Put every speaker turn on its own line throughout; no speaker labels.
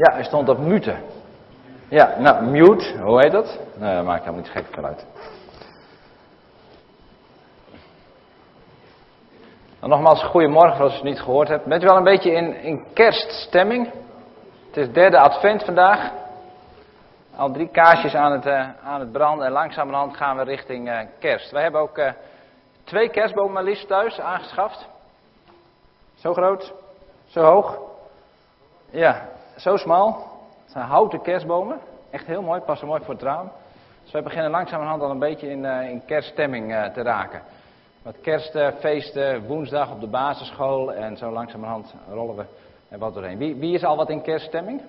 Ja, hij stond op mute. Ja, nou, mute, hoe heet dat? Nou, dat maakt helemaal niet gek van uit. Nou, nogmaals, goedemorgen als je het niet gehoord hebt. Bent u wel een beetje in, in kerststemming? Het is derde advent vandaag. Al drie kaarsjes aan het, uh, aan het branden en langzamerhand gaan we richting uh, kerst. Wij hebben ook uh, twee kerstbomen thuis aangeschaft. Zo groot, zo hoog. Ja, zo smal. Het zijn houten kerstbomen. Echt heel mooi, passen mooi voor het raam. Dus wij beginnen langzamerhand al een beetje in, in kerststemming te raken. Wat kerstfeesten, woensdag op de basisschool en zo langzamerhand rollen we er wat doorheen. Wie, wie is al wat in kerststemming?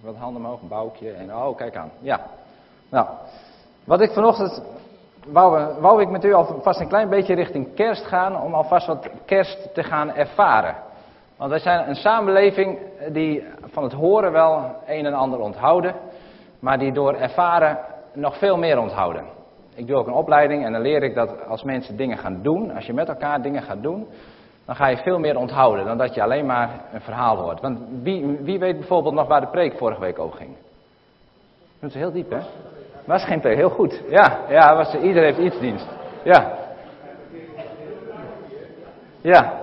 Wat handen omhoog, een bouwtje en oh, kijk aan. Ja. Nou, wat ik vanochtend wou, wou ik met u alvast een klein beetje richting kerst gaan om alvast wat kerst te gaan ervaren. Want wij zijn een samenleving die van het horen wel een en ander onthouden, maar die door ervaren nog veel meer onthouden. Ik doe ook een opleiding en dan leer ik dat als mensen dingen gaan doen, als je met elkaar dingen gaat doen, dan ga je veel meer onthouden dan dat je alleen maar een verhaal hoort. Want wie, wie weet bijvoorbeeld nog waar de preek vorige week over ging? Dat is heel diep, hè? Was geen preek, heel goed. Ja, ja was, iedereen heeft iets dienst. Ja. Ja,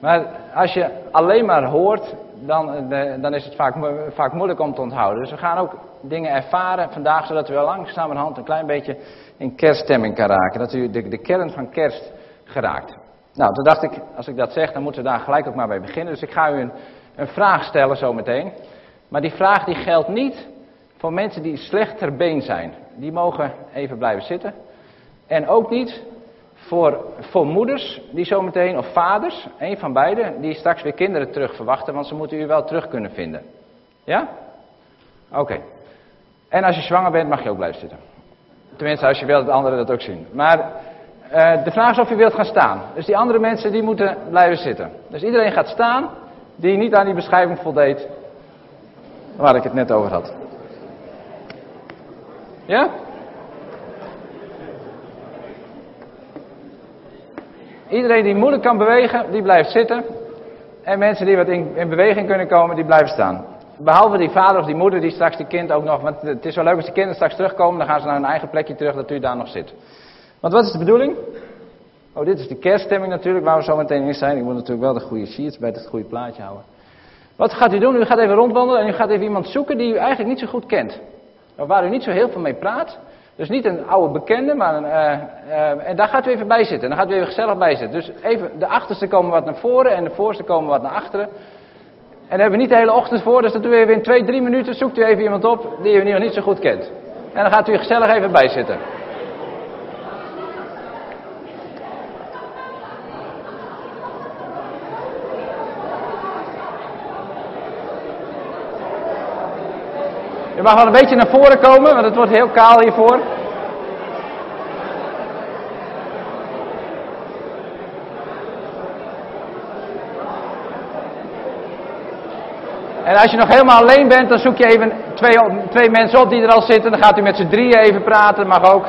maar als je alleen maar hoort, dan, eh, dan is het vaak, vaak moeilijk om te onthouden. Dus we gaan ook dingen ervaren vandaag, zodat we wel langzamerhand een klein beetje in kerststemming kan raken. Dat u de, de kern van kerst geraakt. Nou, toen dacht ik, als ik dat zeg, dan moeten we daar gelijk ook maar bij beginnen. Dus ik ga u een, een vraag stellen zometeen. Maar die vraag die geldt niet voor mensen die slecht ter been zijn. Die mogen even blijven zitten. En ook niet voor, voor moeders die zometeen, of vaders, een van beiden, die straks weer kinderen terug verwachten, want ze moeten u wel terug kunnen vinden. Ja? Oké. En als je zwanger bent, mag je ook blijven zitten. Tenminste, als je wilt dat anderen dat ook zien. Maar uh, de vraag is of je wilt gaan staan. Dus die andere mensen die moeten blijven zitten. Dus iedereen gaat staan die niet aan die beschrijving voldeed waar ik het net over had. Ja? Iedereen die moeilijk kan bewegen, die blijft zitten. En mensen die wat in, in, beweging kunnen komen, die blijven staan. Behalve die vader of die moeder die straks die kind ook nog... Want het is wel leuk als die kinderen straks terugkomen, dan gaan ze naar hun eigen plekje terug dat u daar nog zit. Want wat is de bedoeling? Oh, dit is de kerststemming natuurlijk, waar we zo meteen in zijn. Ik moet natuurlijk wel de goede sheets bij het goede plaatje houden. Wat gaat u doen? U gaat even rondwandelen en u gaat even iemand zoeken die u eigenlijk niet zo goed kent. Of waar u niet zo heel veel mee praat. Dus niet een oude bekende, maar een, uh, uh, en daar gaat u even bij zitten. Dan gaat u even gezellig bij zitten. Dus even, de achterste komen wat naar voren en de voorste komen wat naar achteren. En daar hebben we niet de hele ochtend voor, dus dat doen we even in twee, drie minuten. Zoekt u even iemand op die u nog niet zo goed kent. En dan gaat u gezellig even bij zitten. Mag wel een beetje naar voren komen, want het wordt heel kaal hiervoor. En als je nog helemaal alleen bent, dan zoek je even twee, twee mensen op die er al zitten. Dan gaat u met z'n drieën even praten, mag ook.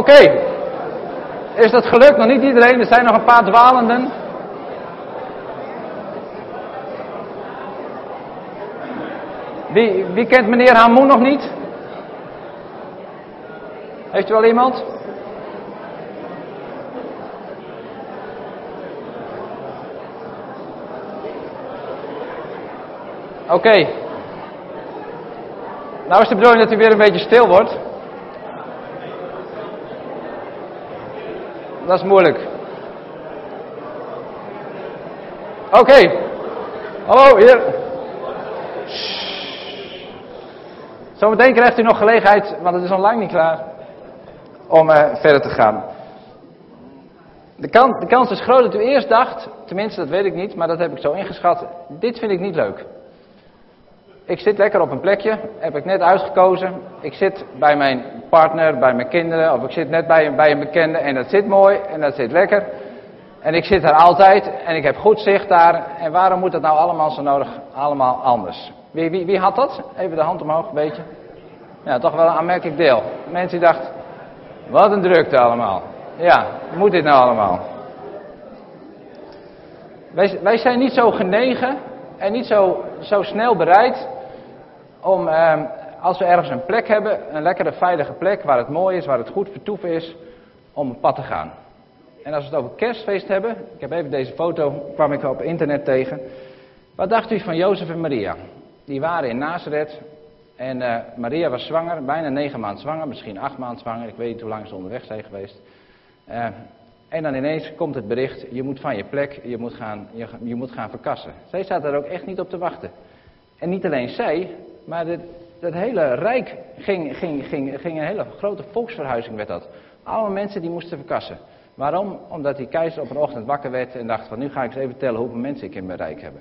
Oké. Is dat gelukt? Nog niet iedereen. Er zijn nog een paar dwalenden. Wie, kent meneer Hamoen nog niet? Heeft u wel iemand? Oké. Nou is de bedoeling dat u weer een beetje stil wordt. Dat is moeilijk. Oké. Hallo, hier. Zometeen krijgt u nog gelegenheid, want het is al lang niet klaar, om uh, verder te gaan. De kans, de kans is groot dat u eerst dacht, tenminste dat weet ik niet, maar dat heb ik zo ingeschat. Dit vind ik niet leuk. Ik zit lekker op een plekje, heb ik net uitgekozen. Ik zit bij mijn partner, bij mijn kinderen, of ik zit net bij, bij een bekende en dat zit mooi en dat zit lekker. En ik zit daar altijd en ik heb goed zicht daar. En waarom moet dat nou allemaal zo nodig, allemaal anders? Wie, wie, wie had dat? Even de hand omhoog, een beetje. Ja, toch wel een aanmerkelijk deel. Mensen die dachten, wat een drukte allemaal. Ja, moet dit nou allemaal? Wij, wij zijn niet zo genegen en niet zo, zo snel bereid om, eh, als we ergens een plek hebben, een lekkere veilige plek waar het mooi is, waar het goed vertoeven is, om een pad te gaan. En als we het over kerstfeest hebben, ik heb even deze foto, kwam ik op internet tegen. Wat dacht u van Jozef en Maria? Die waren in Nazareth en uh, Maria was zwanger, bijna negen maanden zwanger, misschien acht maanden zwanger, ik weet niet hoe lang ze onderweg zijn geweest. Uh, en dan ineens komt het bericht, je moet van je plek, je moet gaan, je, je moet gaan verkassen. Zij zaten er ook echt niet op te wachten. En niet alleen zij, maar het, het hele rijk ging, ging, ging, ging een hele grote volksverhuizing met dat. Allemaal mensen die moesten verkassen. Waarom? Omdat die keizer op een ochtend wakker werd en dacht van nu ga ik eens even tellen hoeveel mensen ik in mijn rijk heb.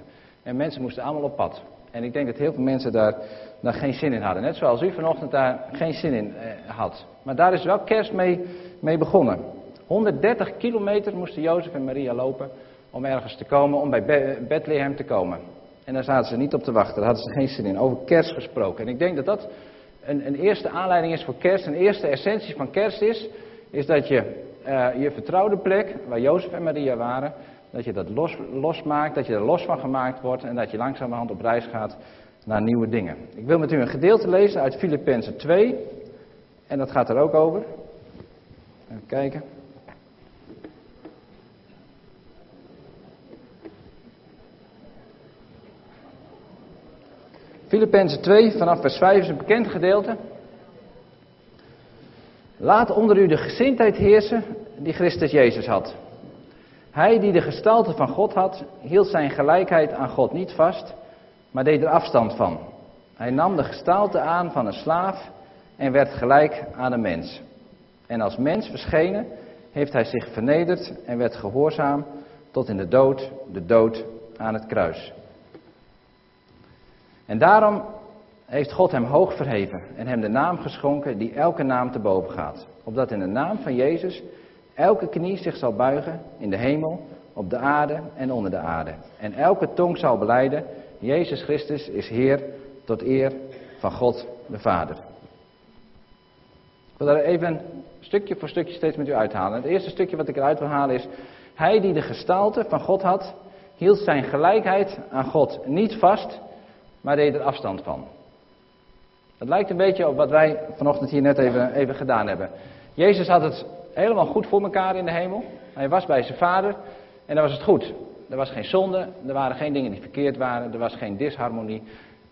En mensen moesten allemaal op pad. En ik denk dat heel veel mensen daar, daar geen zin in hadden. Net zoals u vanochtend daar geen zin in eh, had. Maar daar is wel kerst mee, mee begonnen. 130 kilometer moesten Jozef en Maria lopen om ergens te komen, om bij Bethlehem te komen. En daar zaten ze niet op te wachten, daar hadden ze geen zin in. Over kerst gesproken. En ik denk dat dat een, een eerste aanleiding is voor kerst. Een eerste essentie van kerst is, is dat je uh, je vertrouwde plek, waar Jozef en Maria waren, dat je dat los, losmaakt, dat je er los van gemaakt wordt en dat je langzamerhand op reis gaat naar nieuwe dingen. Ik wil met u een gedeelte lezen uit Filippenzen 2 en dat gaat er ook over. Even kijken. Filippenzen 2 vanaf vers 5 is een bekend gedeelte. Laat onder u de gezindheid heersen die Christus Jezus had. Hij die de gestalte van God had, hield zijn gelijkheid aan God niet vast, maar deed er afstand van. Hij nam de gestalte aan van een slaaf en werd gelijk aan een mens. En als mens verschenen, heeft hij zich vernederd en werd gehoorzaam tot in de dood, de dood aan het kruis. En daarom heeft God hem hoog verheven en hem de naam geschonken die elke naam te boven gaat. Opdat in de naam van Jezus elke knie zich zal buigen in de hemel, op de aarde en onder de aarde. En elke tong zal beleiden, Jezus Christus is Heer tot eer van God de Vader. Ik wil daar even stukje voor stukje steeds met u uithalen. Het eerste stukje wat ik eruit wil halen is, hij die de gestalte van God had, hield zijn gelijkheid aan God niet vast, maar deed er afstand van. Dat lijkt een beetje op wat wij vanochtend hier net even, even gedaan hebben. Jezus had het helemaal goed voor elkaar in de hemel. Hij was bij zijn vader en dan was het goed. Er was geen zonde, er waren geen dingen die verkeerd waren, er was geen disharmonie.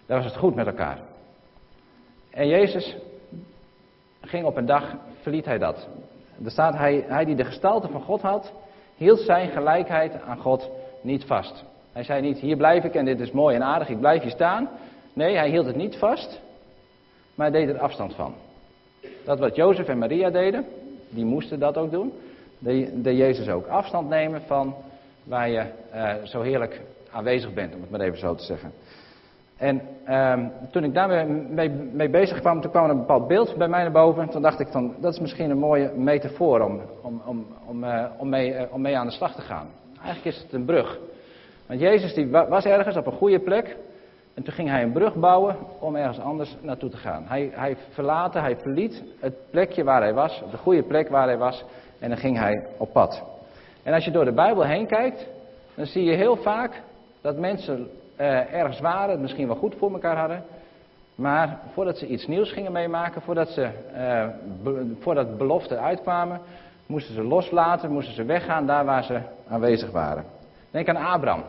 Daar was het goed met elkaar. En Jezus ging op een dag, verliet hij dat. Er staat, hij, hij die de gestalte van God had, hield zijn gelijkheid aan God niet vast. Hij zei niet, hier blijf ik en dit is mooi en aardig, ik blijf hier staan. Nee, hij hield het niet vast maar deed er afstand van. Dat wat Jozef en Maria deden, die moesten dat ook doen. Deed Jezus ook afstand nemen van waar je uh, zo heerlijk aanwezig bent, om het maar even zo te zeggen. En uh, toen ik daarmee mee, mee, bezig kwam, toen kwam er een bepaald beeld bij mij naar boven. Toen dacht ik van, dat is misschien een mooie metafoor om, om, om, om, uh, om, mee, uh, om mee aan de slag te gaan. Eigenlijk is het een brug. Want Jezus die was ergens op een goede plek. En toen ging hij een brug bouwen om ergens anders naartoe te gaan. Hij, hij verlaten, hij verliet het plekje waar hij was, de goede plek waar hij was, en dan ging hij op pad. En als je door de Bijbel heen kijkt, dan zie je heel vaak dat mensen eh, ergens waren, het misschien wel goed voor elkaar hadden, maar voordat ze iets nieuws gingen meemaken, voordat, ze, eh, voordat beloften uitkwamen, moesten ze loslaten, moesten ze weggaan daar waar ze aanwezig waren. Denk aan Abraham.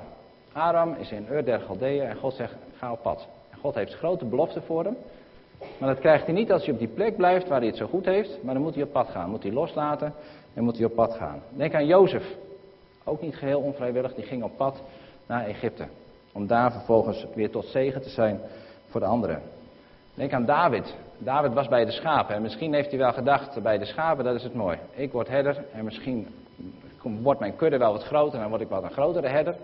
Aram is in Ur der Galdeeën en God zegt, ga op pad. En God heeft grote beloften voor hem. Maar dat krijgt hij niet als hij op die plek blijft waar hij het zo goed heeft. Maar dan moet hij op pad gaan. Moet hij loslaten en moet hij op pad gaan. Denk aan Jozef. Ook niet geheel onvrijwillig. Die ging op pad naar Egypte. Om daar vervolgens weer tot zegen te zijn voor de anderen. Denk aan David. David was bij de schapen. En misschien heeft hij wel gedacht bij de schapen, dat is het mooi. Ik word herder en misschien wordt mijn kudde wel wat groter en dan word ik wel een grotere herder.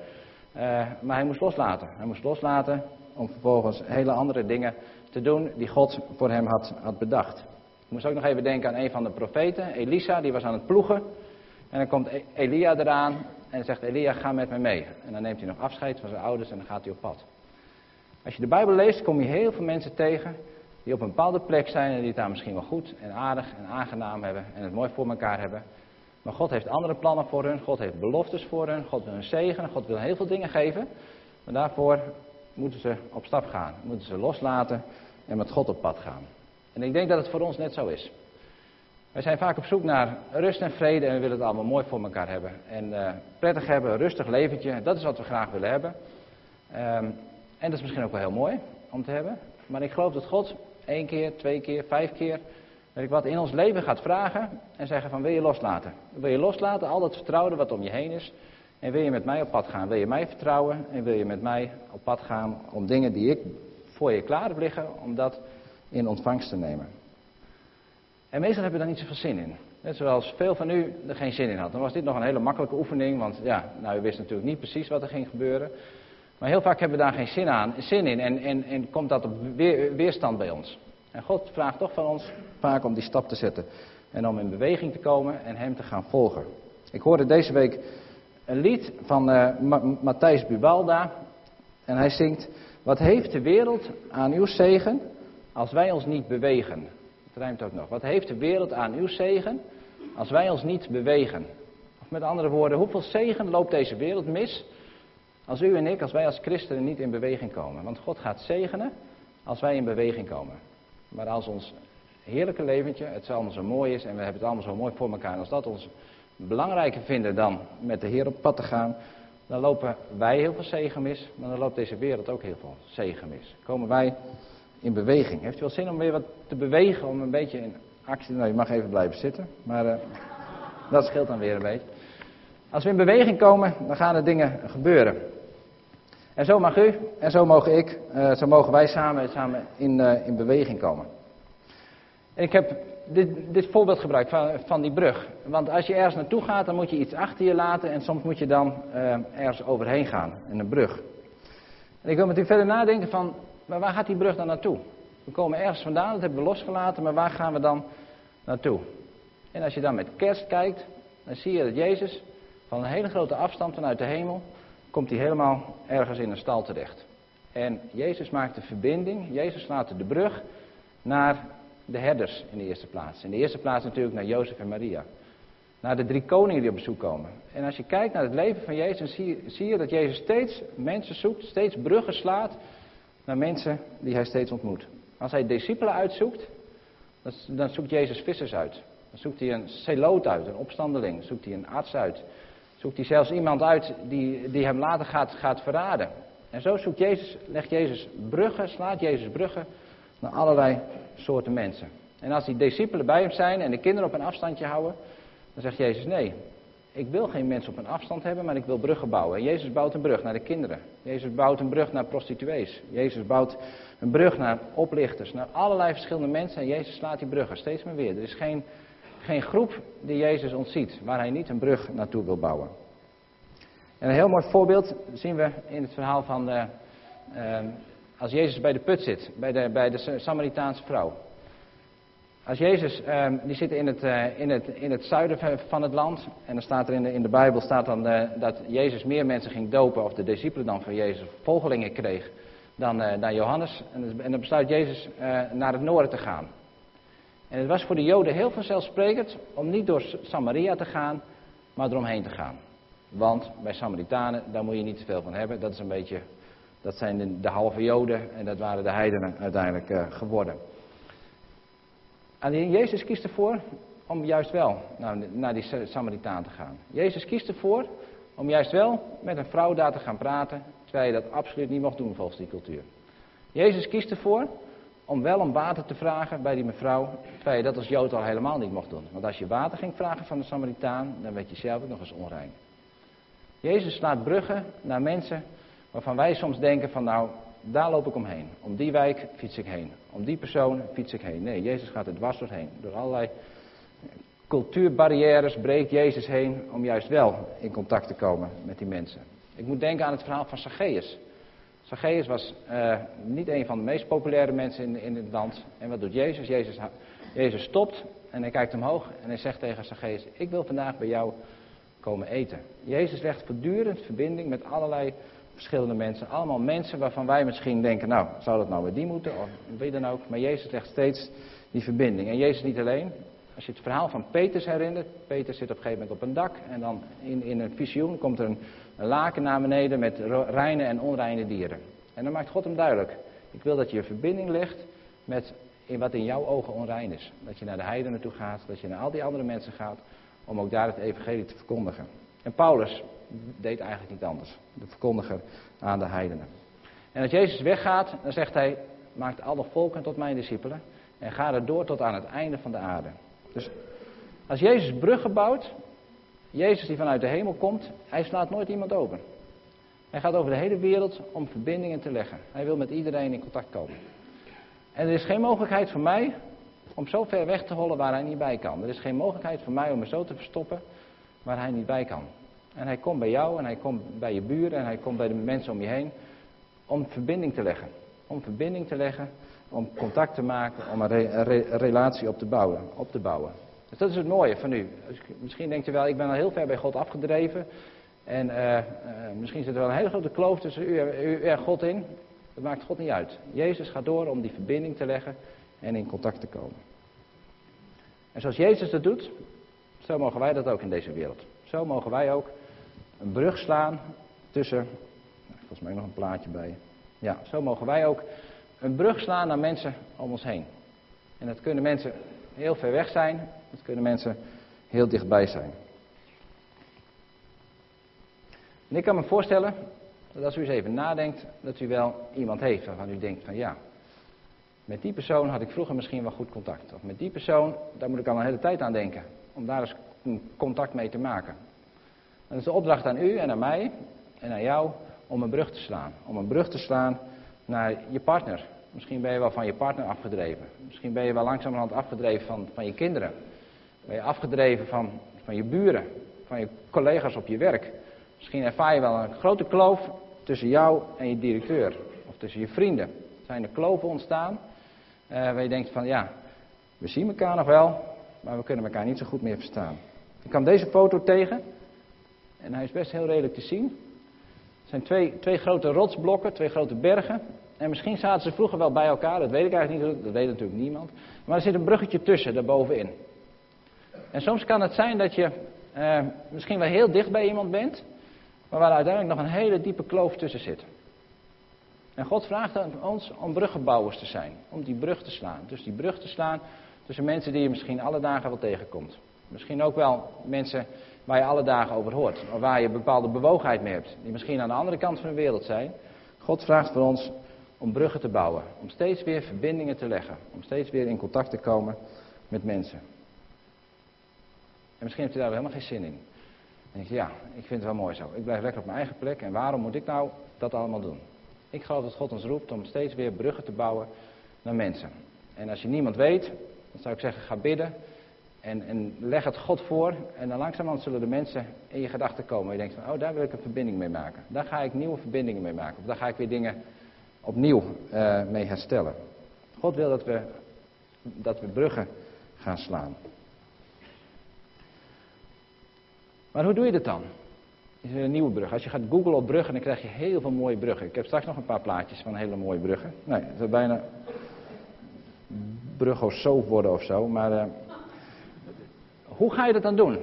Eh, maar hij moest loslaten. Hij moest loslaten om vervolgens hele andere dingen te doen die God voor hem had, had bedacht. Ik moest ook nog even denken aan een van de profeten, Elisa, die was aan het ploegen. En dan komt e- Elia eraan en zegt Elia, ga met me mee. En dan neemt hij nog afscheid van zijn ouders en dan gaat hij op pad. Als je de Bijbel leest, kom je heel veel mensen tegen die op een bepaalde plek zijn en die het daar misschien wel goed en aardig en aangenaam hebben en het mooi voor elkaar hebben. Maar God heeft andere plannen voor hun, God heeft beloftes voor hun, God wil hun zegenen, God wil heel veel dingen geven. Maar daarvoor moeten ze op stap gaan, moeten ze loslaten en met God op pad gaan. En ik denk dat het voor ons net zo is. Wij zijn vaak op zoek naar rust en vrede en we willen het allemaal mooi voor elkaar hebben. En uh, prettig hebben, een rustig leventje, dat is wat we graag willen hebben. Um, en dat is misschien ook wel heel mooi om te hebben. Maar ik geloof dat God één keer, twee keer, vijf keer, weet ik wat, in ons leven gaat vragen en zeggen van wil je loslaten? Wil je loslaten, al dat vertrouwen wat om je heen is? En wil je met mij op pad gaan? Wil je mij vertrouwen en wil je met mij op pad gaan om dingen die ik voor je klaar heb liggen, om dat in ontvangst te nemen? En meestal hebben we daar niet zoveel zin in. Net zoals veel van u er geen zin in had. Dan was dit nog een hele makkelijke oefening, want ja, nou, u wist natuurlijk niet precies wat er ging gebeuren. Maar heel vaak hebben we daar geen zin, aan, zin in en, en, en komt dat op weer, weerstand bij ons. En God vraagt toch van ons vaak om die stap te zetten. En om in beweging te komen en Hem te gaan volgen. Ik hoorde deze week een lied van uh, Matthijs Bubalda. En hij zingt: Wat heeft de wereld aan uw zegen als wij ons niet bewegen? Het rijmt ook nog. Wat heeft de wereld aan uw zegen als wij ons niet bewegen? Of met andere woorden, hoeveel zegen loopt deze wereld mis als u en ik, als wij als christenen niet in beweging komen. Want God gaat zegenen als wij in beweging komen. Maar als ons heerlijke leventje, het allemaal zo mooi is en we hebben het allemaal zo mooi voor elkaar. Als dat ons belangrijker vinden dan met de Heer op pad te gaan, dan lopen wij heel veel zegen mis, maar dan loopt deze wereld ook heel veel zegen mis. Komen wij in beweging. Heeft u wel zin om weer wat te bewegen, om een beetje in actie... Nou, je mag even blijven zitten, maar uh, dat scheelt dan weer een beetje. Als we in beweging komen, dan gaan er dingen gebeuren. En zo mag u, en zo mogen ik, uh, zo mogen wij samen, samen in, uh, in beweging komen. En ik heb dit, dit voorbeeld gebruikt van, van, die brug. Want als je ergens naartoe gaat, dan moet je iets achter je laten en soms moet je dan uh, ergens overheen gaan, in een brug. En ik wil met u verder nadenken van, maar waar gaat die brug dan naartoe? We komen ergens vandaan, dat hebben we losgelaten, maar waar gaan we dan naartoe? En als je dan met kerst kijkt, dan zie je dat Jezus van een hele grote afstand vanuit de hemel komt hij helemaal ergens in een stal terecht. En Jezus maakt de verbinding, Jezus slaat de brug naar de herders in de eerste plaats. In de eerste plaats natuurlijk naar Jozef en Maria. Naar de drie koningen die op bezoek komen. En als je kijkt naar het leven van Jezus, zie, zie je dat Jezus steeds mensen zoekt, steeds bruggen slaat naar mensen die hij steeds ontmoet. Als hij discipelen uitzoekt, dan zoekt Jezus vissers uit. Dan zoekt hij een celoot uit, een opstandeling. Zoekt hij een arts uit zoekt hij zelfs iemand uit die, die hem later gaat, gaat verraden. En zo zoekt Jezus, legt Jezus bruggen, slaat Jezus bruggen naar allerlei soorten mensen. En als die discipelen bij hem zijn en de kinderen op een afstandje houden, dan zegt Jezus nee. Ik wil geen mensen op een afstand hebben, maar ik wil bruggen bouwen. En Jezus bouwt een brug naar de kinderen. Jezus bouwt een brug naar prostituees. Jezus bouwt een brug naar oplichters, naar allerlei verschillende mensen. En Jezus slaat die bruggen steeds meer weer. Er is geen geen groep die Jezus ontziet, waar hij niet een brug naartoe wil bouwen. En een heel mooi voorbeeld zien we in het verhaal van de, uh, als Jezus bij de put zit, bij de, bij de Samaritaanse vrouw. Als Jezus, uh, die zit in het, in, het, in het zuiden van het land. En dan staat er in de, in de Bijbel staat dan, dat Jezus meer mensen ging dopen, of de discipelen dan van Jezus volgelingen kreeg, dan, dan Johannes. En, en dan besluit Jezus naar het noorden te gaan. En het was voor de Joden heel vanzelfsprekend om niet door Samaria te gaan, maar eromheen te gaan. Want bij Samaritanen, daar moet je niet te veel van hebben. Dat is een beetje, dat zijn de, halve Joden en dat waren de heidenen uiteindelijk uh, geworden. Alleen Jezus kiest ervoor om juist wel naar, naar die Samaritaan te gaan. Jezus kiest ervoor om juist wel met een vrouw daar te gaan praten, terwijl je dat absoluut niet mocht doen volgens die cultuur. Jezus kiest ervoor om wel om water te vragen bij die mevrouw, terwijl je dat als Jood al helemaal niet mocht doen. Want als je water ging vragen van de Samaritaan, dan werd je zelf ook nog eens onrein. Jezus slaat bruggen naar mensen waarvan wij soms denken van nou, daar loop ik omheen. Om die wijk fiets ik heen. Om die persoon fiets ik heen. Nee, Jezus gaat er dwars doorheen. Door allerlei cultuurbarrières breekt Jezus heen om juist wel in contact te komen met die mensen. Ik moet denken aan het verhaal van Zacchaeus. Zacchaeus was uh, niet een van de meest populaire mensen in, in het land. En wat doet Jezus? Jezus? Jezus stopt en hij kijkt omhoog en hij zegt tegen Zacchaeus, ik wil vandaag bij jou komen eten. Jezus legt voortdurend verbinding met allerlei verschillende mensen. Allemaal mensen waarvan wij misschien denken, nou, zou dat nou met die moeten? Of wie dan ook. Maar Jezus legt steeds die verbinding. En Jezus niet alleen. Als je het verhaal van Peters herinnert. Peter zit op een gegeven moment op een dak. En dan in, in een visioen komt er een, een laken naar beneden met reine en onreine dieren. En dan maakt God hem duidelijk. Ik wil dat je verbinding legt met in wat in jouw ogen onrein is. Dat je naar de heidenen toe gaat. Dat je naar al die andere mensen gaat. Om ook daar het evangelie te verkondigen. En Paulus deed eigenlijk niet anders. De verkondiger aan de heidenen. En als Jezus weggaat, dan zegt hij, maakt alle volken tot mijn discipelen. En ga er door tot aan het einde van de aarde. Dus als Jezus bruggen bouwt, Jezus die vanuit de hemel komt, hij slaat nooit iemand open. Hij gaat over de hele wereld om verbindingen te leggen. Hij wil met iedereen in contact komen. En er is geen mogelijkheid voor mij om zo ver weg te hollen waar hij niet bij kan. Er is geen mogelijkheid voor mij om me zo te verstoppen waar hij niet bij kan. En hij komt bij jou en hij komt bij je buren en hij komt bij de mensen om je heen om verbinding te leggen. Om verbinding te leggen, om contact te maken, om een, relatie op te, bouwen, op te bouwen. Dus dat is het mooie van u. Dus misschien denkt u wel, ik ben al heel ver bij God afgedreven. En uh, uh, misschien zit er wel een hele grote kloof tussen u, u en God in. Dat maakt God niet uit. Jezus gaat door om die verbinding te leggen en in contact te komen. En zoals Jezus dat doet, zo mogen wij dat ook in deze wereld. Zo mogen wij ook een brug slaan tussen. Volgens mij nog een plaatje bij. Ja, zo mogen wij ook een brug slaan naar mensen om ons heen. En dat kunnen mensen heel ver weg zijn, dat kunnen mensen heel dichtbij zijn. En ik kan me voorstellen dat als u eens even nadenkt, dat u wel iemand heeft waarvan u denkt van ja, met die persoon had ik vroeger misschien wel goed contact. Of met die persoon, daar moet ik al een hele tijd aan denken. Om daar eens contact mee te maken. En dat is de opdracht aan u en aan mij en aan jou om een brug te slaan. Om een brug te slaan naar je partner. Misschien ben je wel van je partner afgedreven. Misschien ben je wel langzamerhand afgedreven van, van je kinderen. Ben je afgedreven van, van je buren, van je collega's op je werk. Misschien ervaar je wel een grote kloof tussen jou en je directeur. Of tussen je vrienden. Zijn er kloven ontstaan uh, waar je denkt van ja, we zien elkaar nog wel, maar we kunnen elkaar niet zo goed meer verstaan. Ik kwam deze foto tegen en hij is best heel redelijk te zien. Het zijn twee, twee grote rotsblokken, twee grote bergen. En misschien zaten ze vroeger wel bij elkaar, dat weet ik eigenlijk niet, dat weet natuurlijk niemand. Maar er zit een bruggetje tussen, daarbovenin. En soms kan het zijn dat je uh, misschien wel heel dicht bij iemand bent, maar waar uiteindelijk nog een hele diepe kloof tussen zit. En God vraagt aan ons om bruggenbouwers te zijn, om die brug te slaan. Dus die brug te slaan tussen mensen die je misschien alle dagen wel tegenkomt. Misschien ook wel mensen waar je alle dagen over hoort, of waar je bepaalde bewogenheid mee hebt, die misschien aan de andere kant van de wereld zijn. God vraagt voor ons om bruggen te bouwen, om steeds weer verbindingen te leggen, om steeds weer in contact te komen met mensen. En misschien hebt u daar helemaal geen zin in. En denk je, ja, ik vind het wel mooi zo. Ik blijf lekker op mijn eigen plek en waarom moet ik nou dat allemaal doen? Ik geloof dat God ons roept om steeds weer bruggen te bouwen naar mensen. En als je niemand weet, dan zou ik zeggen, ga bidden. En, en leg het God voor. En dan langzamerhand zullen de mensen in je gedachten komen. En je denkt van, oh, daar wil ik een verbinding mee maken. Daar ga ik nieuwe verbindingen mee maken. Of daar ga ik weer dingen opnieuw uh, mee herstellen. God wil dat we, dat we bruggen gaan slaan. Maar hoe doe je dat dan? is een nieuwe brug. Als je gaat googlen op bruggen, dan krijg je heel veel mooie bruggen. Ik heb straks nog een paar plaatjes van hele mooie bruggen. Nee, het zou bijna bruggo worden of zo. Maar uh, hoe ga je dat dan doen?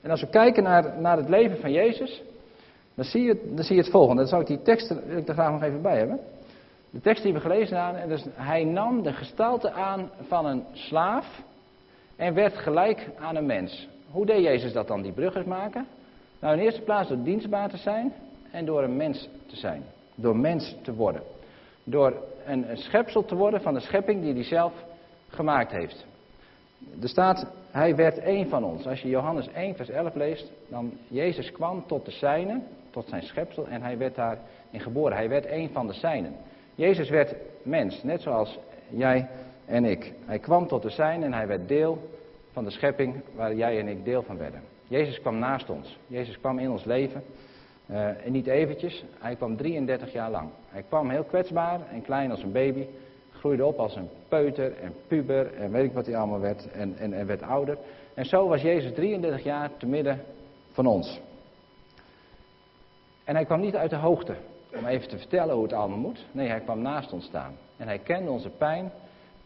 En als we kijken naar, naar het leven van Jezus, dan zie, je, dan zie je het volgende. Dan zou ik die tekst wil ik er graag nog even bij hebben. De tekst die we gelezen hebben, dus hij nam de gestalte aan van een slaaf en werd gelijk aan een mens. Hoe deed Jezus dat dan, die bruggers maken? Nou, in eerste plaats door dienstbaar te zijn en door een mens te zijn. Door mens te worden. Door een, schepsel te worden van de schepping die hij zelf gemaakt heeft. Er staat, hij werd één van ons. Als je Johannes 1 vers 11 leest, dan Jezus kwam tot de zijnen, tot zijn schepsel, en hij werd daarin geboren. Hij werd één van de zijnen. Jezus werd mens, net zoals jij en ik. Hij kwam tot de zijnen en hij werd deel van de schepping waar jij en ik deel van werden. Jezus kwam naast ons. Jezus kwam in ons leven. Uh, en niet eventjes, hij kwam 33 jaar lang. Hij kwam heel kwetsbaar en klein als een baby. Groeide op als een peuter en puber en weet ik wat hij allemaal werd. En, en, en werd ouder. En zo was Jezus 33 jaar te midden van ons. En hij kwam niet uit de hoogte om even te vertellen hoe het allemaal moet. Nee, hij kwam naast ons staan. En hij kende onze pijn,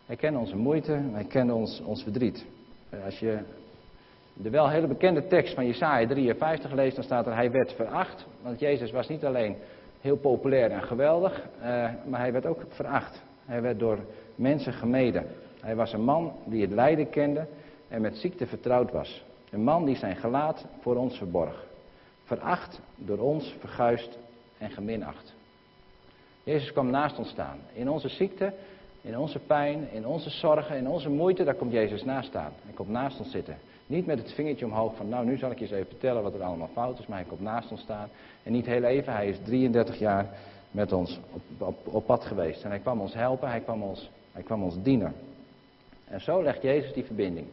hij kende onze moeite, hij kende ons, ons verdriet. Eh, als je de wel hele bekende tekst van Jesaja 53 leest, dan staat er hij werd veracht. Want Jezus was niet alleen heel populair en geweldig, eh, maar hij werd ook veracht. Hij werd door mensen gemeden. Hij was een man die het lijden kende en met ziekte vertrouwd was. Een man die zijn gelaat voor ons verborg. Veracht, door ons verguist en geminacht. Jezus kwam naast ons staan. In onze ziekte, in onze pijn, in onze zorgen, in onze moeite, daar komt Jezus naast staan. Hij komt naast ons zitten. Niet met het vingertje omhoog van, nou nu zal ik je eens even vertellen wat er allemaal fout is, maar hij komt naast ons staan. En niet heel even, hij is 33 jaar met ons op, op, op pad geweest. En hij kwam ons helpen, hij kwam ons, hij kwam ons dienen. En zo legt Jezus die verbinding.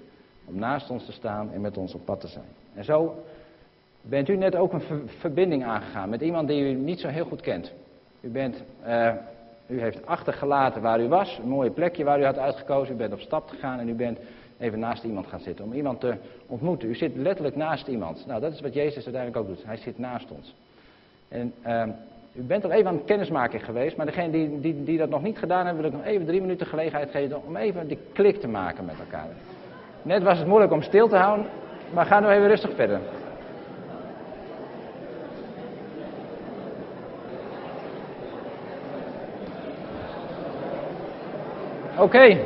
Om naast ons te staan en met ons op pad te zijn. En zo bent u net ook een verbinding aangegaan met iemand die u niet zo heel goed kent. U, bent, uh, u heeft achtergelaten waar u was, een mooie plekje waar u had uitgekozen. U bent op stap gegaan en u bent even naast iemand gaan zitten om iemand te ontmoeten. U zit letterlijk naast iemand. Nou, dat is wat Jezus uiteindelijk ook doet. Hij zit naast ons. En uh, u bent al even aan het kennismaking geweest, maar degene die, die, die dat nog niet gedaan hebben, wil ik nog even drie minuten gelegenheid geven om even die klik te maken met elkaar. Net was het moeilijk om stil te houden, maar ga nu even rustig verder. Oké.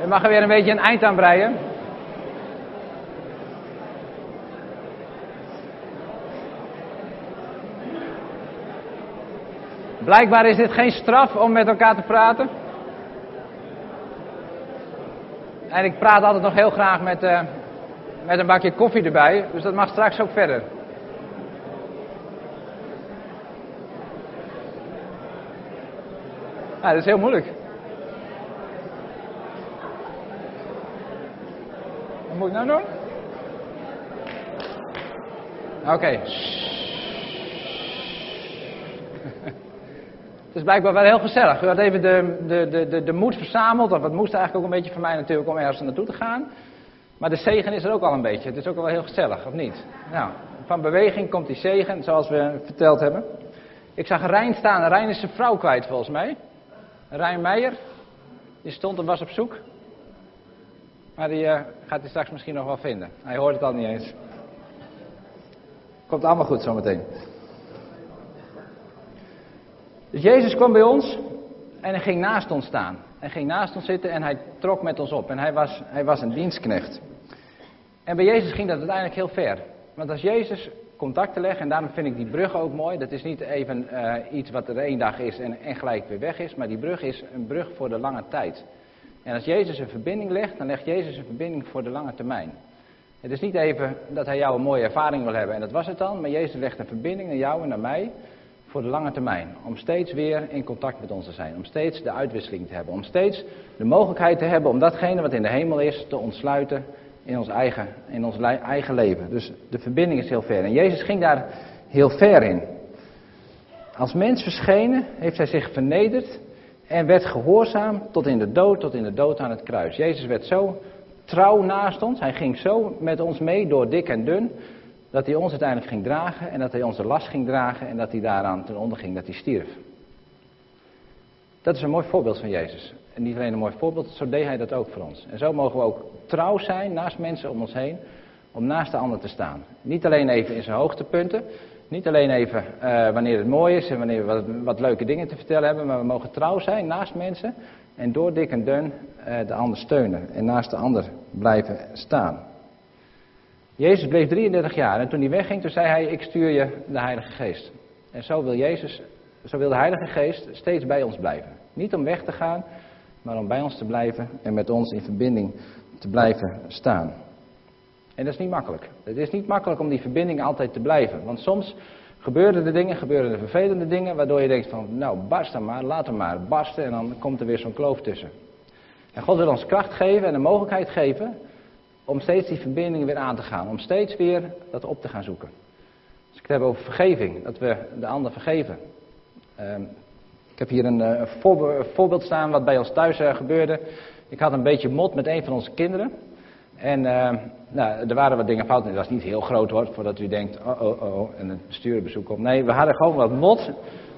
We mag er weer een beetje een eind aan breien. Blijkbaar is dit geen straf om met elkaar te praten. En ik praat altijd nog heel graag met, uh, met een bakje koffie erbij, dus dat mag straks ook verder. Ja, dat is heel moeilijk. Wat moet ik nou doen? Oké. Het is blijkbaar wel heel gezellig. U had even de, de, de, de, de moed verzameld. Of het moest eigenlijk ook een beetje voor mij natuurlijk om ergens naartoe te gaan. Maar de zegen is er ook al een beetje. Het is ook wel heel gezellig, of niet? Nou, van beweging komt die zegen, zoals we verteld hebben. Ik zag Rijn staan. Rijn is zijn vrouw kwijt volgens mij. Rijn Meijer. Die stond en was op zoek. Maar die uh, gaat hij straks misschien nog wel vinden. Hij hoort het al niet eens. Komt allemaal goed zometeen. Dus Jezus kwam bij ons en hij ging naast ons staan. Hij ging naast ons zitten en hij trok met ons op. En hij was, hij was een dienstknecht. En bij Jezus ging dat uiteindelijk heel ver. Want als Jezus contacten legt, en daarom vind ik die brug ook mooi. Dat is niet even uh, iets wat er één dag is en, en gelijk weer weg is. Maar die brug is een brug voor de lange tijd. En als Jezus een verbinding legt, dan legt Jezus een verbinding voor de lange termijn. Het is niet even dat hij jou een mooie ervaring wil hebben en dat was het dan. Maar Jezus legt een verbinding naar jou en naar mij voor de lange termijn. Om steeds weer in contact met ons te zijn. Om steeds de uitwisseling te hebben. Om steeds de mogelijkheid te hebben om datgene wat in de hemel is te ontsluiten in ons eigen, in ons eigen leven. Dus de verbinding is heel ver. En Jezus ging daar heel ver in. Als mens verschenen heeft hij zich vernederd en werd gehoorzaam tot in de dood, tot in de dood aan het kruis. Jezus werd zo trouw naast ons. Hij ging zo met ons mee door dik en dun dat hij ons uiteindelijk ging dragen en dat hij onze last ging dragen en dat hij daaraan ten onder ging, dat hij stierf. Dat is een mooi voorbeeld van Jezus. En niet alleen een mooi voorbeeld, zo deed hij dat ook voor ons. En zo mogen we ook trouw zijn naast mensen om ons heen, om naast de ander te staan. Niet alleen even in zijn hoogtepunten, niet alleen even uh, wanneer het mooi is en wanneer we wat, leuke dingen te vertellen hebben, maar we mogen trouw zijn naast mensen en door dik en dun uh, de ander steunen en naast de ander blijven staan. Jezus bleef 33 jaar en toen hij wegging, toen zei hij, ik stuur je de Heilige Geest. En zo wil Jezus, zo wil de Heilige Geest steeds bij ons blijven. Niet om weg te gaan, maar om bij ons te blijven en met ons in verbinding te blijven staan. En dat is niet makkelijk. Het is niet makkelijk om die verbinding altijd te blijven. Want soms gebeuren er dingen, gebeuren er vervelende dingen, waardoor je denkt van, nou barst dan maar, laat hem maar barsten en dan komt er weer zo'n kloof tussen. En God wil ons kracht geven en de mogelijkheid geven om steeds die verbinding weer aan te gaan. Om steeds weer dat op te gaan zoeken. Als ik het heb over vergeving, dat we de ander vergeven. Ehm, ik heb hier een uh, voorbeeld staan wat bij ons thuis uh, gebeurde. Ik had een beetje mot met een van onze kinderen. En uh, nou, er waren wat dingen fout. Het was niet heel groot hoor, voordat u denkt, oh oh oh, en een bestuurbezoek op. Nee, we hadden gewoon wat mot,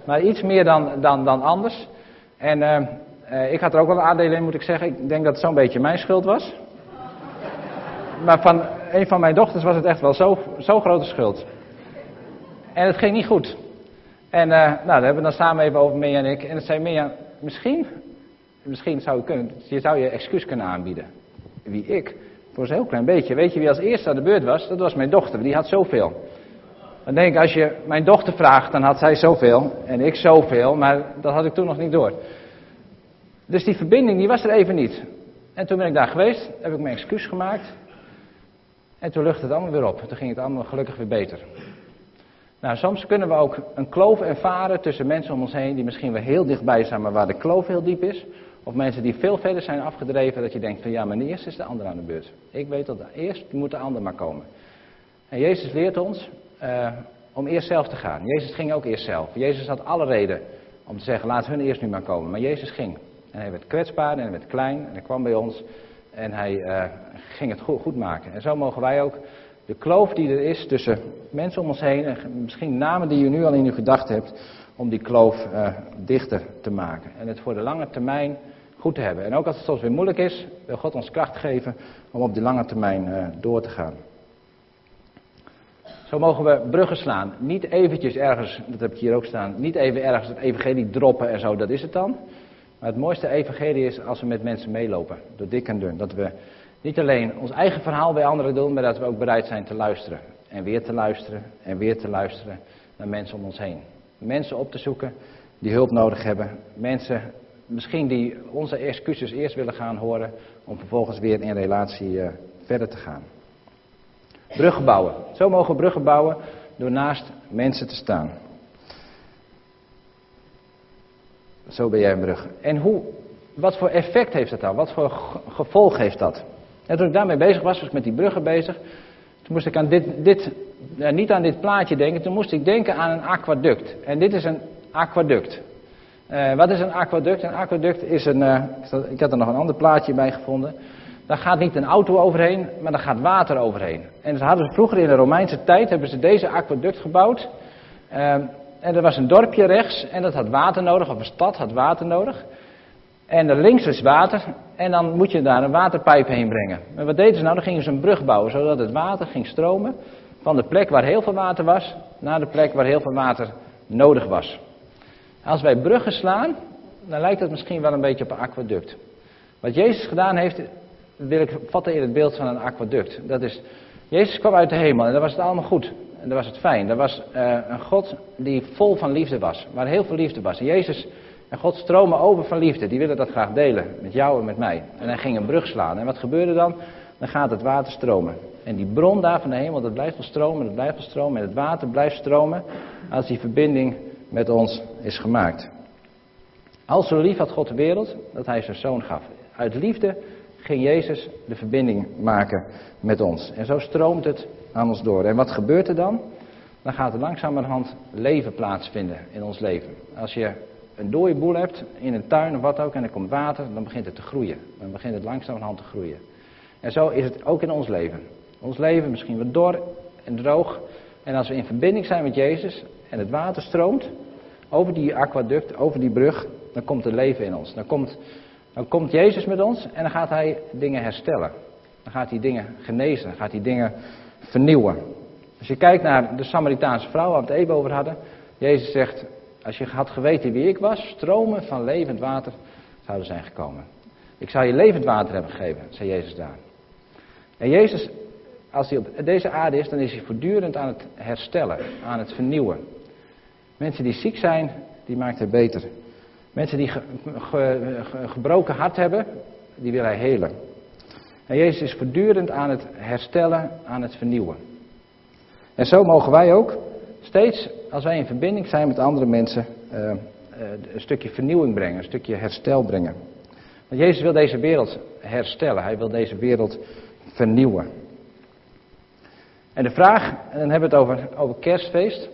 maar iets meer dan, anders. En ik had er ook wel een aandeel in, moet ik zeggen. Ik denk dat het zo'n beetje mijn schuld was. Maar van een van mijn dochters was het echt wel zo'n zo grote schuld. En het ging niet goed. En uh, nou, daar hebben we dan samen even over, Mia en ik. En het zei Mia, misschien, misschien zou je, kunnen, je zou je excuus kunnen aanbieden. Wie ik? Voor zo'n heel klein beetje. Weet je wie als eerste aan de beurt was? Dat was mijn dochter, die had zoveel. Dan denk ik, als je mijn dochter vraagt, dan had zij zoveel en ik zoveel, maar dat had ik toen nog niet door. Dus die verbinding, die was er even niet. En toen ben ik daar geweest, heb ik mijn excuus gemaakt. En toen luchtte het allemaal weer op. Toen ging het allemaal gelukkig weer beter. Nou, soms kunnen we ook een kloof ervaren tussen mensen om ons heen die misschien wel heel dichtbij zijn, maar waar de kloof heel diep is. Of mensen die veel verder zijn afgedreven, dat je denkt van ja, maar eerst is de ander aan de beurt. Ik weet dat eerst moet de ander maar komen. En Jezus leert ons uh, om eerst zelf te gaan. Jezus ging ook eerst zelf. Jezus had alle reden om te zeggen, laat hun eerst nu maar komen. Maar Jezus ging. En hij werd kwetsbaar en hij werd klein en hij kwam bij ons en hij uh, ging het goed, goed, maken. En zo mogen wij ook de kloof die er is tussen mensen om ons heen, en misschien namen die je nu al in uw gedachten hebt, om die kloof uh, dichter te maken. En het voor de lange termijn goed te hebben. En ook als het soms weer moeilijk is, wil God ons kracht geven om op die lange termijn uh, door te gaan. Zo mogen we bruggen slaan. Niet eventjes ergens, dat heb ik hier ook staan, niet even ergens het evangelie droppen en zo, dat is het dan. Maar het mooiste evangelie is als we met mensen meelopen, door dik en dun. Dat we niet alleen ons eigen verhaal bij anderen doen, maar dat we ook bereid zijn te luisteren. En weer te luisteren en weer te luisteren naar mensen om ons heen. Mensen op te zoeken die hulp nodig hebben. Mensen misschien die onze excuses eerst willen gaan horen, om vervolgens weer in relatie uh, verder te gaan. Bruggen bouwen. Zo mogen we bruggen bouwen door naast mensen te staan. Zo ben jij een brug. En hoe, wat voor effect heeft dat dan? Wat voor gevolg heeft dat? En toen ik daarmee bezig was, was ik met die bruggen bezig. Toen moest ik aan dit, dit uh, niet aan dit plaatje denken, toen moest ik denken aan een aquaduct. En dit is een aquaduct. Uh, wat is een aquaduct? Een aquaduct is een, uh, ik had er nog een ander plaatje bij gevonden. Daar gaat niet een auto overheen, maar daar gaat water overheen. En ze hadden vroeger in de Romeinse tijd, hebben ze deze aquaduct gebouwd. Uh, en er was een dorpje rechts en dat had water nodig, of een stad had water nodig. En er links is water en dan moet je daar een waterpijp heen brengen. En wat deden ze nou? Dan gingen ze een brug bouwen, zodat het water ging stromen van de plek waar heel veel water was, naar de plek waar heel veel water nodig was. Als wij bruggen slaan, dan lijkt het misschien wel een beetje op een aquaduct. Wat Jezus gedaan heeft, wil ik vatten in het beeld van een aquaduct. Dat is, Jezus kwam uit de hemel en daar was het allemaal goed. En daar was het fijn. Er was uh, een God die vol van liefde was. Waar heel veel liefde was. Jezus en God stromen over van liefde. Die willen dat graag delen. Met jou en met mij. En hij ging een brug slaan. En wat gebeurde dan? Dan gaat het water stromen. En die bron daar van de hemel, dat blijft wel stromen. Dat blijft wel stromen. En het water blijft stromen. Als die verbinding met ons is gemaakt. Al zo lief had God de wereld dat hij zijn zoon gaf. Uit liefde ging Jezus de verbinding maken met ons. En zo stroomt het aan ons door. En wat gebeurt er dan? Dan gaat er langzamerhand leven plaatsvinden in ons leven. Als je een dode boel hebt in een tuin of wat ook en er komt water, dan begint het te groeien. Dan begint het langzamerhand te groeien. En zo is het ook in ons leven. Ons leven misschien wat dor en droog. En als we in verbinding zijn met Jezus en het water stroomt over die aquaduct, over die brug, dan komt er leven in ons. Dan komt, dan komt Jezus met ons en dan gaat hij dingen herstellen. Dan gaat hij dingen genezen, dan gaat hij dingen vernieuwen. Als je kijkt naar de Samaritaanse vrouw waar we het even over hadden. Jezus zegt, als je had geweten wie ik was, stromen van levend water zouden zijn gekomen. Ik zou je levend water hebben gegeven, zei Jezus daar. En Jezus, als hij op deze aarde is, dan is hij voortdurend aan het herstellen, aan het vernieuwen. Mensen die ziek zijn, die maakt hij beter. Mensen die ge, ge, ge, gebroken hart hebben, die wil hij helen. En Jezus is voortdurend aan het herstellen, aan het vernieuwen. En zo mogen wij ook steeds, als wij in verbinding zijn met andere mensen, uh, uh, een stukje vernieuwing brengen, een stukje herstel brengen. Want Jezus wil deze wereld herstellen. Hij wil deze wereld vernieuwen. En de vraag, en dan hebben we het over, over kerstfeest.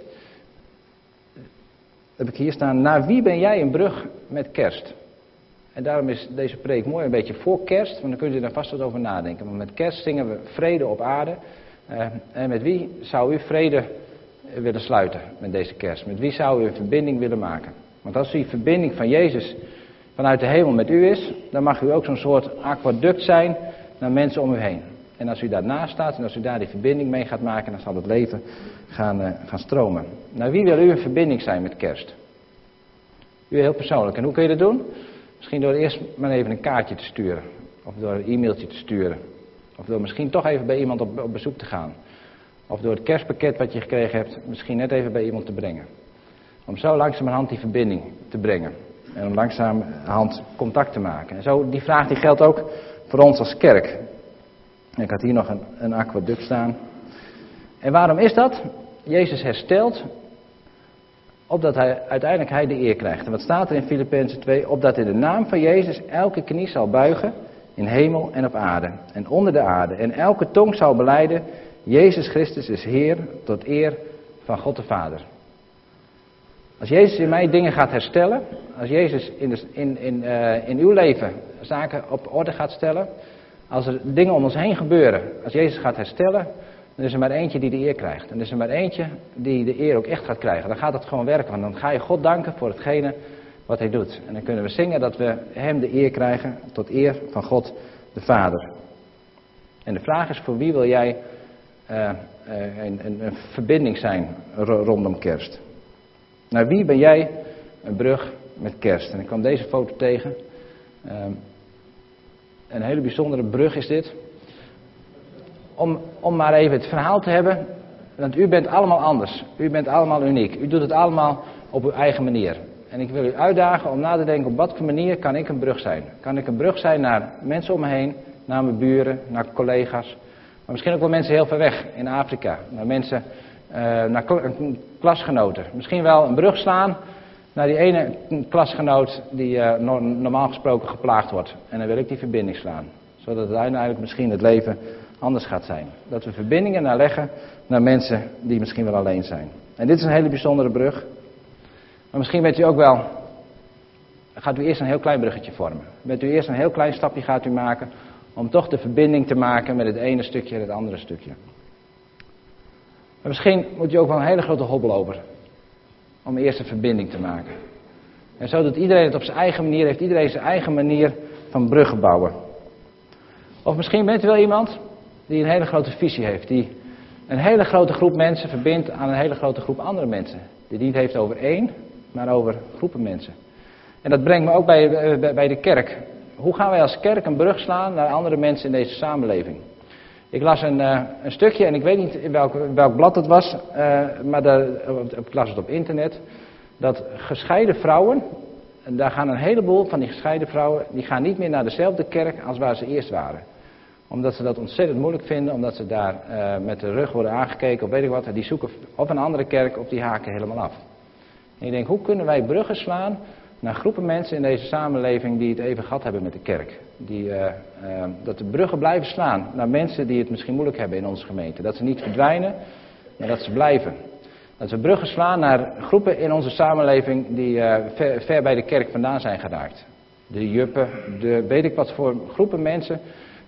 heb ik hier staan. Naar wie ben jij een brug met kerst? En daarom is deze preek mooi een beetje voor kerst, want dan kunt u daar vast wat over nadenken. Maar met kerst zingen we vrede op aarde. Uh, en met wie zou u vrede willen sluiten met deze kerst? Met wie zou u een verbinding willen maken? Want als die verbinding van Jezus vanuit de hemel met u is, dan mag u ook zo'n soort aquaduct zijn naar mensen om u heen. En als u daarnaast staat en als u daar die verbinding mee gaat maken, dan zal het leven gaan, uh, gaan stromen. Nou, wie wil u een verbinding zijn met kerst? U heel persoonlijk. En hoe kun je dat doen? Misschien door eerst maar even een kaartje te sturen. Of door een e-mailtje te sturen. Of door misschien toch even bij iemand op bezoek te gaan. Of door het kerstpakket wat je gekregen hebt, misschien net even bij iemand te brengen. Om zo langzamerhand die verbinding te brengen. En om langzamerhand contact te maken. En zo, die vraag die geldt ook voor ons als kerk. Ik had hier nog een, een aquaduct staan. En waarom is dat? Jezus herstelt opdat hij, uiteindelijk hij de eer krijgt. En wat staat er in Filippenzen 2? Opdat in de naam van Jezus elke knie zal buigen in hemel en op aarde en onder de aarde. En elke tong zal beleiden, Jezus Christus is Heer tot eer van God de Vader. Als Jezus in mij dingen gaat herstellen, als Jezus in, in, in, uh, in uw leven zaken op orde gaat stellen, als er dingen om ons heen gebeuren, als Jezus gaat herstellen, dan is er maar eentje die de eer krijgt. En er is er maar eentje die de eer ook echt gaat krijgen. Dan gaat het gewoon werken, want dan ga je God danken voor hetgene wat hij doet. En dan kunnen we zingen dat we hem de eer krijgen tot eer van God de Vader. En de vraag is voor wie wil jij een, een, een, verbinding zijn rondom kerst? Naar wie ben jij een brug met kerst? En ik kwam deze foto tegen. Uh, een hele bijzondere brug is dit om, om maar even het verhaal te hebben. Want u bent allemaal anders. U bent allemaal uniek. U doet het allemaal op uw eigen manier. En ik wil u uitdagen om na te denken op wat voor manier kan ik een brug zijn. Kan ik een brug zijn naar mensen om me heen, naar mijn buren, naar collega's. Maar misschien ook wel mensen heel ver weg in Afrika. Naar mensen, uh, naar klasgenoten. Misschien wel een brug slaan naar die ene klasgenoot die uh, normaal gesproken geplaagd wordt. En dan wil ik die verbinding slaan. Zodat het uiteindelijk misschien het leven anders gaat zijn. Dat we verbindingen naar leggen naar mensen die misschien wel alleen zijn. En dit is een hele bijzondere brug. Maar misschien weet u ook wel, gaat u eerst een heel klein bruggetje vormen. Met u eerst een heel klein stapje gaat u maken om toch de verbinding te maken met het ene stukje en het andere stukje. Maar misschien moet u ook wel een hele grote hobbel over om eerst een verbinding te maken. En zo doet iedereen het op zijn eigen manier, heeft iedereen zijn eigen manier van bruggen bouwen. Of misschien bent u wel iemand die een hele grote visie heeft. Die een hele grote groep mensen verbindt aan een hele grote groep andere mensen. Die niet heeft over één, maar over groepen mensen. En dat brengt me ook bij, bij de kerk. Hoe gaan wij als kerk een brug slaan naar andere mensen in deze samenleving? Ik las een, uh, een stukje, en ik weet niet in welk, welk blad het was, uh, maar daar, ik las het op internet. Dat gescheiden vrouwen, en daar gaan een heleboel van die gescheiden vrouwen, die gaan niet meer naar dezelfde kerk als waar ze eerst waren omdat ze dat ontzettend moeilijk vinden, omdat ze daar met de rug worden aangekeken of weet ik wat. Die zoeken op een andere kerk of die haken helemaal af. En je denkt, hoe kunnen wij bruggen slaan naar groepen mensen in deze samenleving die het even gehad hebben met de kerk. Die, uh, uh, dat de bruggen blijven slaan naar mensen die het misschien moeilijk hebben in onze gemeente. Dat ze niet verdwijnen, maar dat ze blijven. Dat we bruggen slaan naar groepen in onze samenleving die ver, ver bij de kerk vandaan zijn geraakt. De juppen, de weet ik wat voor groepen mensen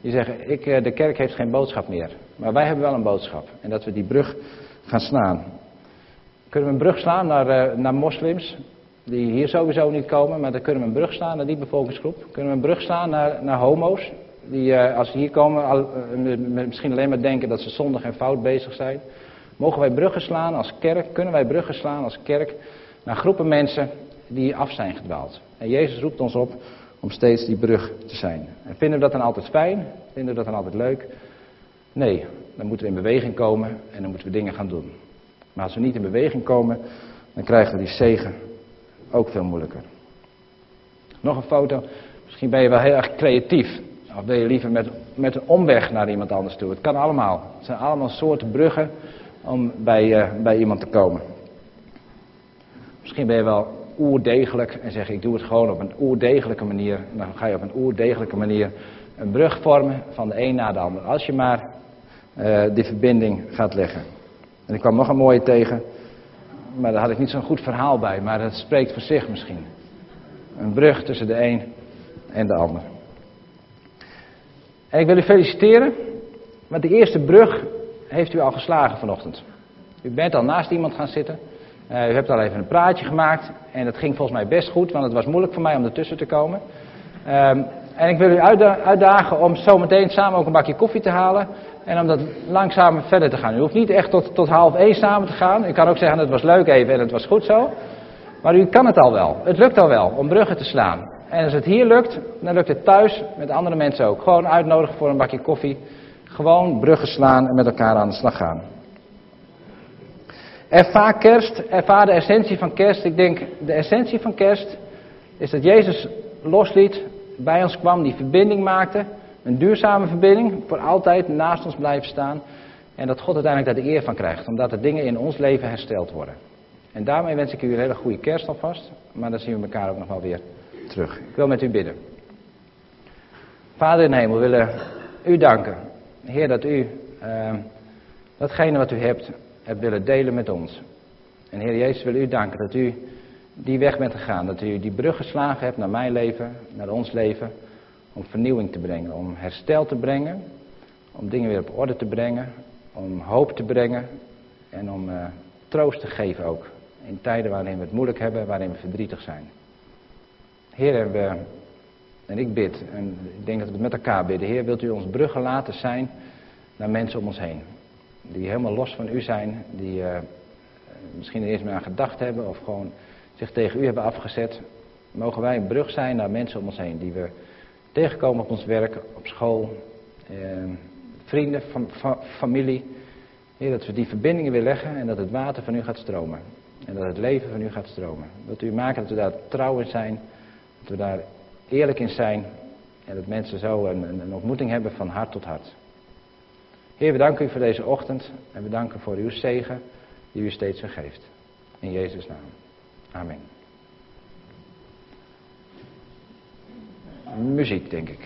die zeggen, ik, eh, de kerk heeft geen boodschap meer. Maar wij hebben wel een boodschap. En dat we die brug gaan slaan. Kunnen we een brug slaan naar, naar moslims, die hier sowieso niet komen, maar dan kunnen we een brug slaan naar die bevolkingsgroep. Kunnen we een brug slaan naar, naar homo's, die uh, als ze hier komen al, uh, misschien alleen maar denken dat ze zondig en fout bezig zijn. Mogen wij bruggen slaan als kerk, kunnen wij bruggen slaan als kerk naar groepen mensen die af zijn gedwaald. En Jezus roept ons op om steeds die brug te zijn. En vinden we dat dan altijd fijn? Vinden we dat dan altijd leuk? Nee, dan moeten we in beweging komen en dan moeten we dingen gaan doen. Maar als we niet in beweging komen, dan krijgen we die zegen ook veel moeilijker. Nog een foto. Misschien ben je wel heel erg creatief. Of ben je liever met, met een omweg naar iemand anders toe. Het kan allemaal. Het zijn allemaal soorten bruggen om bij, uh, bij iemand te komen. Misschien ben je wel oerdegelijk en zeg ik doe het gewoon op een oerdegelijke manier. Dan ga je op een oerdegelijke manier een brug vormen van de een naar de ander. Als je maar uh, die verbinding gaat leggen. En ik kwam nog een mooie tegen, maar daar had ik niet zo'n goed verhaal bij, maar het spreekt voor zich misschien. Een brug tussen de een en de ander. En ik wil u feliciteren, want de eerste brug heeft u al geslagen vanochtend. U bent al naast iemand gaan zitten. Uh, u hebt al even een praatje gemaakt. En dat ging volgens mij best goed, want het was moeilijk voor mij om ertussen te komen. Uh, en ik wil u uitdagen om zometeen samen ook een bakje koffie te halen. En om dat langzaam verder te gaan. U hoeft niet echt tot, tot half één samen te gaan. U kan ook zeggen, het was leuk even en het was goed zo. Maar u kan het al wel. Het lukt al wel om bruggen te slaan. En als het hier lukt, dan lukt het thuis met andere mensen ook. Gewoon uitnodigen voor een bakje koffie. Gewoon bruggen slaan en met elkaar aan de slag gaan. Ervaar kerst, ervaar de essentie van kerst. Ik denk, de essentie van kerst is dat Jezus losliet, bij ons kwam, die verbinding maakte. Een duurzame verbinding, voor altijd naast ons blijven staan. En dat God uiteindelijk daar de eer van krijgt, omdat er dingen in ons leven hersteld worden. En daarmee wens ik u een hele goede kerst alvast, maar dan zien we elkaar ook nog wel weer terug. Ik wil met u bidden. Vader in de hemel, we willen u danken. Heer, dat u uh, datgene wat u hebt, hebt willen delen met ons. En Heer Jezus, wil u danken dat u die weg bent gegaan. Dat u die brug geslagen hebt naar mijn leven, naar ons leven. Om vernieuwing te brengen, om herstel te brengen. Om dingen weer op orde te brengen. Om hoop te brengen. En om uh, troost te geven ook. In tijden waarin we het moeilijk hebben, waarin we verdrietig zijn. Heer, en ik bid, en ik denk dat we het met elkaar bidden. Heer, wilt u ons bruggen laten zijn naar mensen om ons heen. Die helemaal los van u zijn, die uh, misschien er eerst meer aan gedacht hebben of gewoon zich tegen u hebben afgezet. Mogen wij een brug zijn naar mensen om ons heen die we tegenkomen op ons werk, op school, eh, vrienden, fam, familie. Heer, dat we die verbindingen weer leggen en dat het water van u gaat stromen. En dat het leven van u gaat stromen. Wilt u maken dat we daar trouw in zijn, dat we daar eerlijk in zijn. En dat mensen zo een, een ontmoeting hebben van hart tot hart. Heer, we danken u voor deze ochtend en we danken voor uw zegen die u steeds geeft. In Jezus' naam. Amen. Muziek, denk ik.